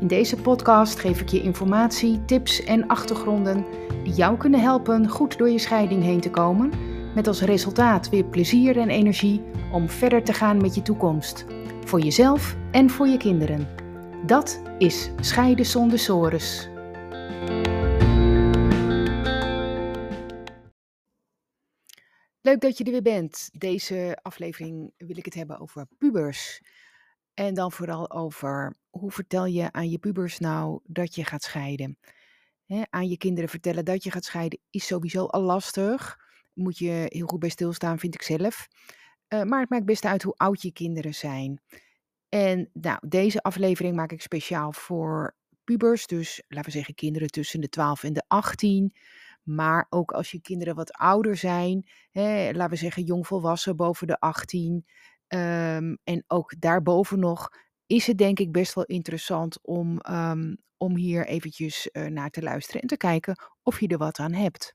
In deze podcast geef ik je informatie, tips en achtergronden die jou kunnen helpen goed door je scheiding heen te komen, met als resultaat weer plezier en energie om verder te gaan met je toekomst, voor jezelf en voor je kinderen. Dat is Scheiden zonder sores. Leuk dat je er weer bent. Deze aflevering wil ik het hebben over pubers. En dan vooral over hoe vertel je aan je pubers nou dat je gaat scheiden. Aan je kinderen vertellen dat je gaat scheiden is sowieso al lastig. Moet je heel goed bij stilstaan, vind ik zelf. Uh, maar het maakt best uit hoe oud je kinderen zijn. En nou, deze aflevering maak ik speciaal voor pubers. Dus laten we zeggen kinderen tussen de 12 en de 18. Maar ook als je kinderen wat ouder zijn, laten we zeggen jongvolwassen boven de 18. Um, en ook daarboven nog is het denk ik best wel interessant om, um, om hier eventjes uh, naar te luisteren en te kijken of je er wat aan hebt.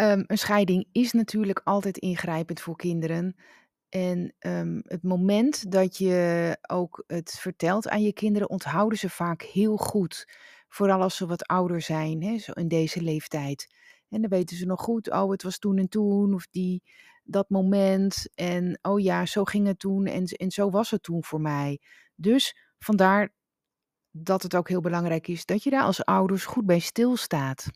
Um, een scheiding is natuurlijk altijd ingrijpend voor kinderen. En het moment dat je ook het vertelt aan je kinderen, onthouden ze vaak heel goed. Vooral als ze wat ouder zijn, hè, zo in deze leeftijd. En dan weten ze nog goed, oh, het was toen en toen, of die, dat moment. En oh ja, zo ging het toen en, en zo was het toen voor mij. Dus vandaar dat het ook heel belangrijk is dat je daar als ouders goed bij stilstaat.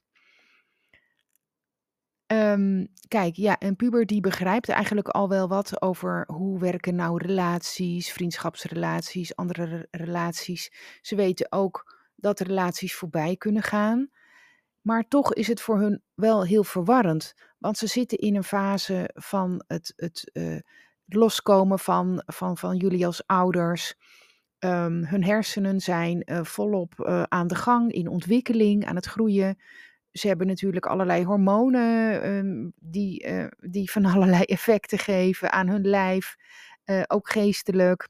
Um, kijk, ja, een puber die begrijpt eigenlijk al wel wat over hoe werken nou relaties, vriendschapsrelaties, andere relaties. Ze weten ook dat relaties voorbij kunnen gaan. Maar toch is het voor hun wel heel verwarrend. Want ze zitten in een fase van het, het uh, loskomen van, van, van jullie als ouders. Um, hun hersenen zijn uh, volop uh, aan de gang, in ontwikkeling, aan het groeien. Ze hebben natuurlijk allerlei hormonen um, die, die van allerlei effecten geven aan hun lijf, ook geestelijk.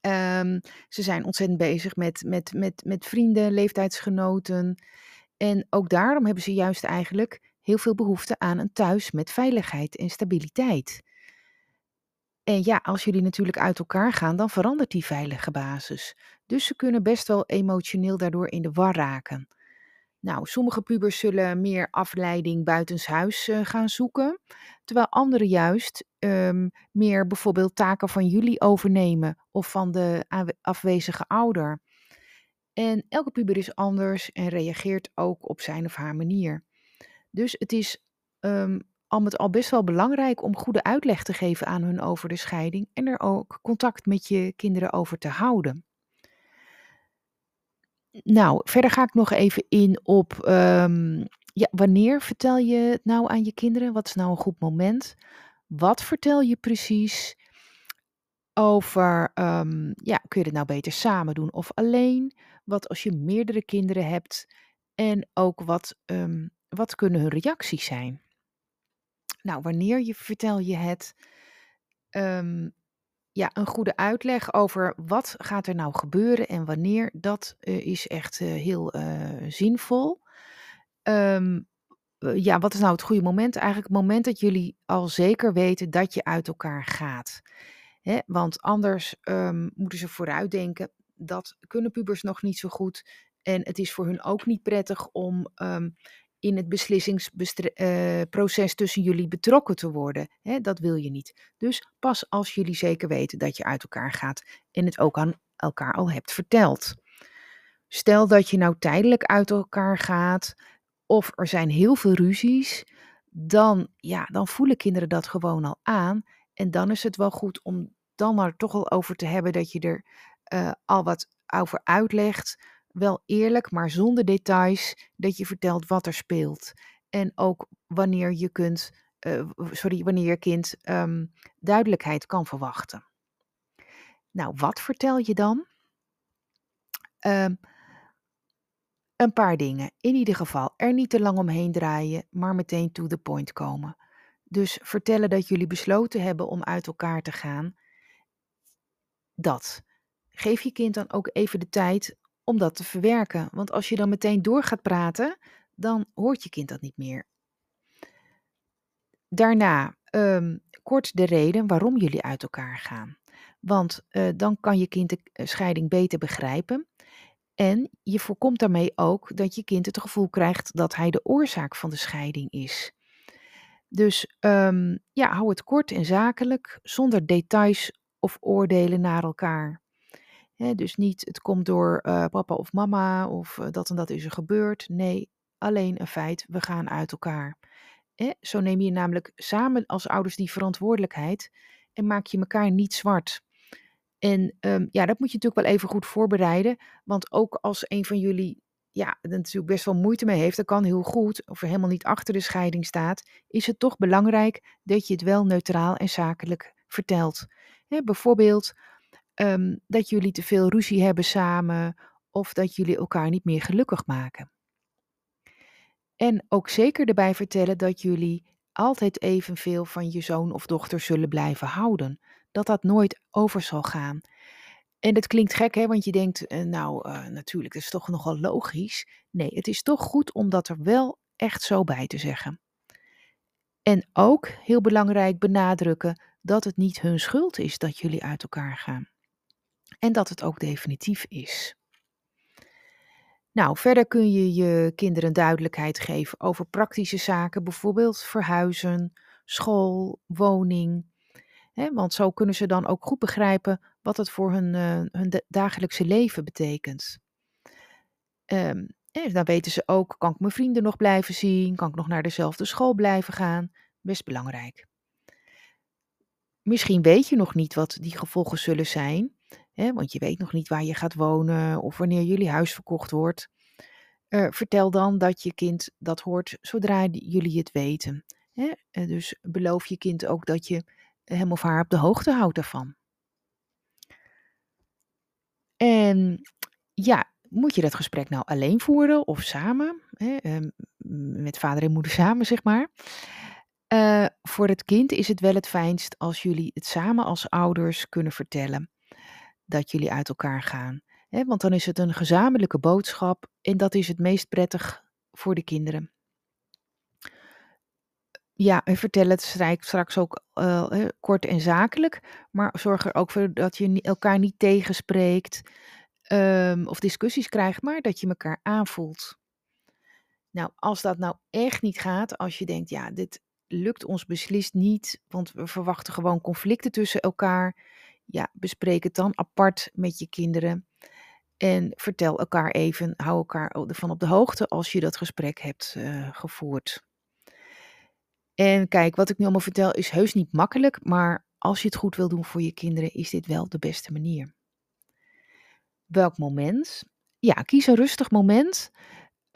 Um, ze zijn ontzettend bezig met, met, met, met vrienden, leeftijdsgenoten. En ook daarom hebben ze juist eigenlijk heel veel behoefte aan een thuis met veiligheid en stabiliteit. En ja, als jullie natuurlijk uit elkaar gaan, dan verandert die veilige basis. Dus ze kunnen best wel emotioneel daardoor in de war raken. Nou, sommige pubers zullen meer afleiding buitenshuis uh, gaan zoeken, terwijl anderen juist um, meer bijvoorbeeld taken van jullie overnemen of van de afwezige ouder. En elke puber is anders en reageert ook op zijn of haar manier. Dus het is um, al met al best wel belangrijk om goede uitleg te geven aan hun over de scheiding en er ook contact met je kinderen over te houden. Nou, verder ga ik nog even in op um, ja, wanneer vertel je het nou aan je kinderen? Wat is nou een goed moment? Wat vertel je precies? Over, um, ja, kun je het nou beter samen doen of alleen? Wat als je meerdere kinderen hebt? En ook wat, um, wat kunnen hun reacties zijn? Nou, wanneer je vertel je het? Um, ja, een goede uitleg over wat gaat er nou gebeuren en wanneer, dat uh, is echt uh, heel uh, zinvol. Um, ja, wat is nou het goede moment? Eigenlijk het moment dat jullie al zeker weten dat je uit elkaar gaat. Want anders moeten ze vooruitdenken. Dat kunnen pubers nog niet zo goed. En het is voor hun ook niet prettig om um, in het beslissingsproces uh, tussen jullie betrokken te worden. Hè? Dat wil je niet. Dus pas als jullie zeker weten dat je uit elkaar gaat en het ook aan elkaar al hebt verteld. Stel dat je nou tijdelijk uit elkaar gaat of er zijn heel veel ruzies, dan, ja, dan voelen kinderen dat gewoon al aan. En dan is het wel goed om dan er toch al over te hebben dat je er uh, al wat over uitlegt. Wel eerlijk, maar zonder details, dat je vertelt wat er speelt. En ook wanneer je kunt, uh, sorry, wanneer kind um, duidelijkheid kan verwachten. Nou, wat vertel je dan? Um, Een paar dingen. In ieder geval, er niet te lang omheen draaien, maar meteen to the point komen. Dus vertellen dat jullie besloten hebben om uit elkaar te gaan. Dat. Geef je kind dan ook even de tijd om dat te verwerken. Want als je dan meteen door gaat praten, dan hoort je kind dat niet meer. Daarna, ehm, kort de reden waarom jullie uit elkaar gaan. Want uh, dan kan je kind de eh, scheiding beter begrijpen. En je voorkomt daarmee ook dat je kind het gevoel krijgt dat hij de oorzaak van de scheiding is. Dus um, ja, hou het kort en zakelijk, zonder details of oordelen naar elkaar. Dus niet het komt door uh, papa of mama of uh, dat en dat is er gebeurd. Nee, alleen een feit, we gaan uit elkaar. zo neem je namelijk samen als ouders die verantwoordelijkheid en maak je elkaar niet zwart. En um, ja, dat moet je natuurlijk wel even goed voorbereiden. Want ook als een van jullie ja, er natuurlijk best wel moeite mee heeft, dat kan heel goed, of er helemaal niet achter de scheiding staat, is het toch belangrijk dat je het wel neutraal en zakelijk vertelt. bijvoorbeeld um, dat jullie te veel ruzie hebben samen, of dat jullie elkaar niet meer gelukkig maken. En ook zeker erbij vertellen dat jullie altijd evenveel van je zoon of dochter zullen blijven houden. Dat dat nooit over zal gaan. En dat klinkt gek, hè, want je denkt, uh, nou, uh, natuurlijk, dat is toch nogal logisch. Nee, het is toch goed om dat er wel echt zo bij te zeggen. En ook heel belangrijk benadrukken dat het niet hun schuld is dat jullie uit elkaar gaan. En dat het ook definitief is. Nou, verder kun je je kinderen duidelijkheid geven over praktische zaken, bijvoorbeeld verhuizen, school, woning. Want zo kunnen ze dan ook goed begrijpen wat het voor hun, uh, hun dagelijkse leven betekent. Um, dan weten ze ook, kan ik mijn vrienden nog blijven zien? Kan ik nog naar dezelfde school blijven gaan? Best belangrijk. Misschien weet je nog niet wat die gevolgen zullen zijn, hè, want je weet nog niet waar je gaat wonen of wanneer jullie huis verkocht wordt. Uh, vertel dan dat je kind dat hoort zodra jullie het weten. Hè? Uh, dus beloof je kind ook dat je hem of haar op de hoogte houdt daarvan. En ja, moet je dat gesprek nou alleen voeren of samen? Hè, ehm, met vader en moeder samen, zeg maar. Uh, voor het kind is het wel het fijnst als jullie het samen als ouders kunnen vertellen dat jullie uit elkaar gaan. Want dan is het een gezamenlijke boodschap en dat is het meest prettig voor de kinderen. Ja, en vertel het straks ook uh, kort en zakelijk, maar zorg er ook voor dat je elkaar niet tegenspreekt um, of discussies krijgt, maar dat je elkaar aanvoelt. Nou, als dat nou echt niet gaat, als je denkt, ja, dit lukt ons beslist niet, want we verwachten gewoon conflicten tussen elkaar, ja, bespreek het dan apart met je kinderen. En vertel elkaar even, hou elkaar ervan op de hoogte als je dat gesprek hebt uh, gevoerd. En kijk, wat ik nu allemaal vertel is heus niet makkelijk, maar als je het goed wil doen voor je kinderen, is dit wel de beste manier. Welk moment? Ja, kies een rustig moment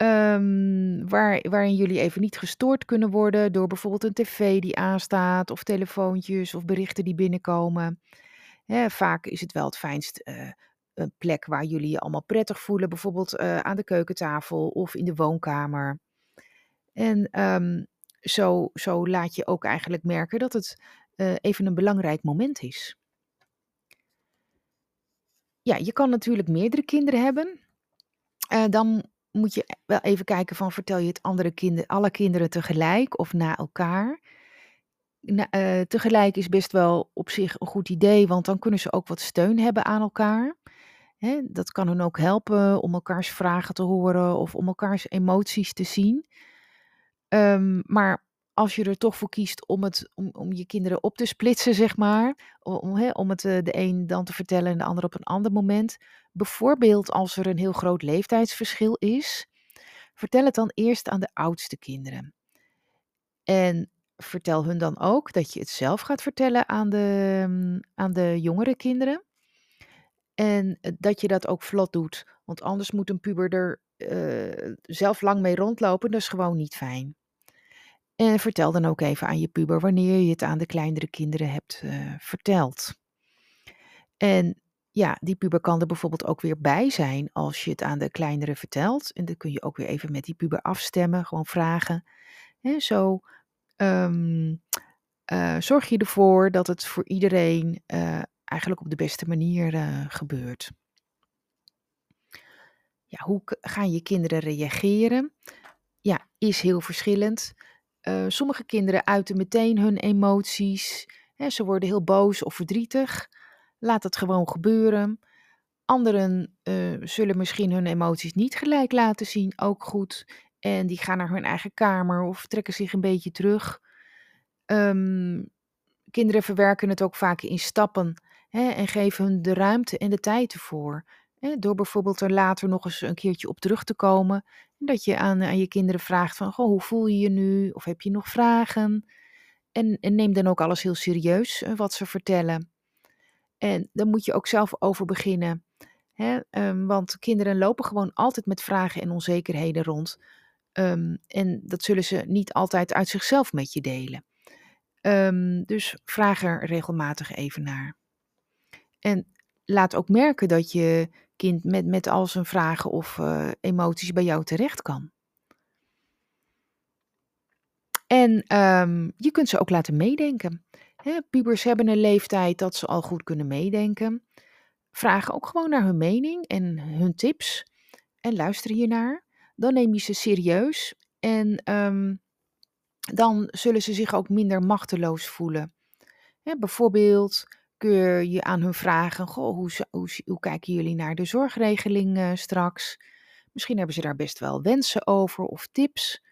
um, waar, waarin jullie even niet gestoord kunnen worden door bijvoorbeeld een tv die aanstaat, of telefoontjes of berichten die binnenkomen. Vaak is het wel het fijnst uh, een plek waar jullie je allemaal prettig voelen, bijvoorbeeld uh, aan de keukentafel of in de woonkamer. En um, zo, zo laat je ook eigenlijk merken dat het uh, even een belangrijk moment is. Ja, je kan natuurlijk meerdere kinderen hebben. Dan moet je wel even kijken van vertel je het andere kinderen, alle kinderen tegelijk of na elkaar. Uh, tegelijk is best wel op zich een goed idee, want dan kunnen ze ook wat steun hebben aan elkaar. Hè, dat kan hen ook helpen om elkaars vragen te horen of om elkaars emoties te zien. Um, maar als je er toch voor kiest om, het, om, om je kinderen op te splitsen, zeg maar, om, het uh, de een dan te vertellen en de ander op een ander moment. Bijvoorbeeld als er een heel groot leeftijdsverschil is, vertel het dan eerst aan de oudste kinderen. En vertel hun dan ook dat je het zelf gaat vertellen aan de, mm, aan de jongere kinderen. En eh, dat je dat ook vlot doet. Want anders moet een puber er uh, zelf lang mee rondlopen. Dat is gewoon niet fijn. En vertel dan ook even aan je puber wanneer je het aan de kleinere kinderen hebt uh, verteld. En ja, die puber kan er bijvoorbeeld ook weer bij zijn als je het aan de kleinere vertelt. En dan kun je ook weer even met die puber afstemmen, gewoon vragen. Hè, zo ehm, eh, zorg je ervoor dat het voor iedereen uh, eigenlijk op de beste manier uh, gebeurt. Ja, hoe gaan je kinderen reageren? Ja, is heel verschillend. sommige kinderen uiten meteen hun emoties. Hè, ze worden heel boos of verdrietig. Laat het gewoon gebeuren. Anderen zullen misschien hun emoties niet gelijk laten zien, ook goed. En die gaan naar hun eigen kamer of trekken zich een beetje terug. Um, kinderen verwerken het ook vaak in stappen hè, en geven hun de ruimte en de tijd ervoor. Hè, door bijvoorbeeld er later nog eens een keertje op terug te komen. Dat je aan, aan je kinderen vraagt van, goh, hoe voel je je nu? Of heb je nog vragen? En, en neem dan ook alles heel serieus uh, wat ze vertellen. En daar moet je ook zelf over beginnen. Hè? Um, want kinderen lopen gewoon altijd met vragen en onzekerheden rond. Um, en dat zullen ze niet altijd uit zichzelf met je delen. Um, dus vraag er regelmatig even naar. En laat ook merken dat je kind met, met al zijn vragen of uh, emoties bij jou terecht kan. En je kunt ze ook laten meedenken. Hè, pubers hebben een leeftijd dat ze al goed kunnen meedenken. Vraag ook gewoon naar hun mening en hun tips. En luister hiernaar. Dan neem je ze serieus. En um, dan zullen ze zich ook minder machteloos voelen. Bijvoorbeeld kun je aan hun vragen: Goh, hoe, hoe, kijken jullie naar de zorgregeling uh, straks? Misschien hebben ze daar best wel wensen over of tips.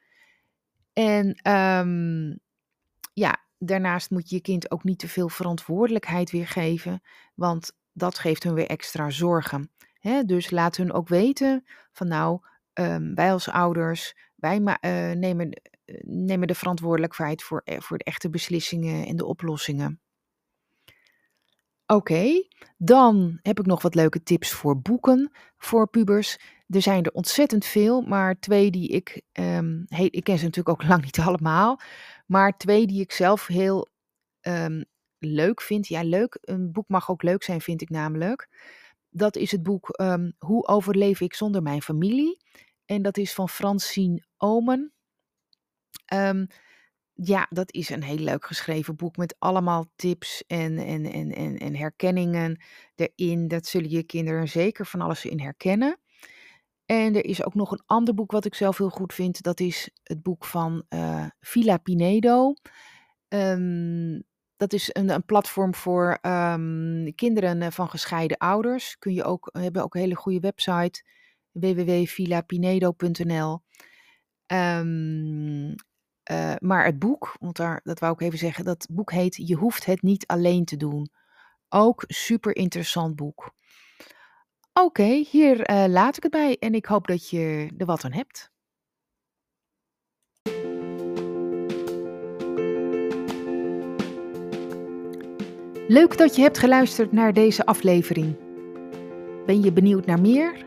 En um, ja, daarnaast moet je je kind ook niet te veel verantwoordelijkheid weer geven, want dat geeft hun weer extra zorgen. Dus laat hun ook weten van nou, um, wij als ouders, wij uh, nemen, uh, nemen de verantwoordelijkheid voor, uh, voor de echte beslissingen en de oplossingen. Oké, dan heb ik nog wat leuke tips voor boeken voor pubers. Er zijn er ontzettend veel, maar twee die ik, um, ik ken ze natuurlijk ook lang niet allemaal, maar twee die ik zelf heel um, leuk vind. Ja, leuk. Een boek mag ook leuk zijn, vind ik namelijk. Dat is het boek Hoe overleef ik zonder mijn familie? En dat is van Francine Omen. Um, ja, dat is een heel leuk geschreven boek met allemaal tips en, en, en, en, en herkenningen erin. Dat zullen je kinderen zeker van alles in herkennen. En er is ook nog een ander boek wat ik zelf heel goed vind. Dat is het boek van uh, Villa Pinedo. Um, dat is een, een platform voor um, kinderen eh, van gescheiden ouders. Kun je ook, hebben ook een hele goede website www.villapinedo.nl. Ehm, uh, maar het boek, want daar, dat wou ik even zeggen, dat boek heet Je hoeft het niet alleen te doen. Ook super interessant boek. Oké, hier uh, laat ik het bij en ik hoop dat je er wat aan hebt. Leuk dat je hebt geluisterd naar deze aflevering. Ben je benieuwd naar meer?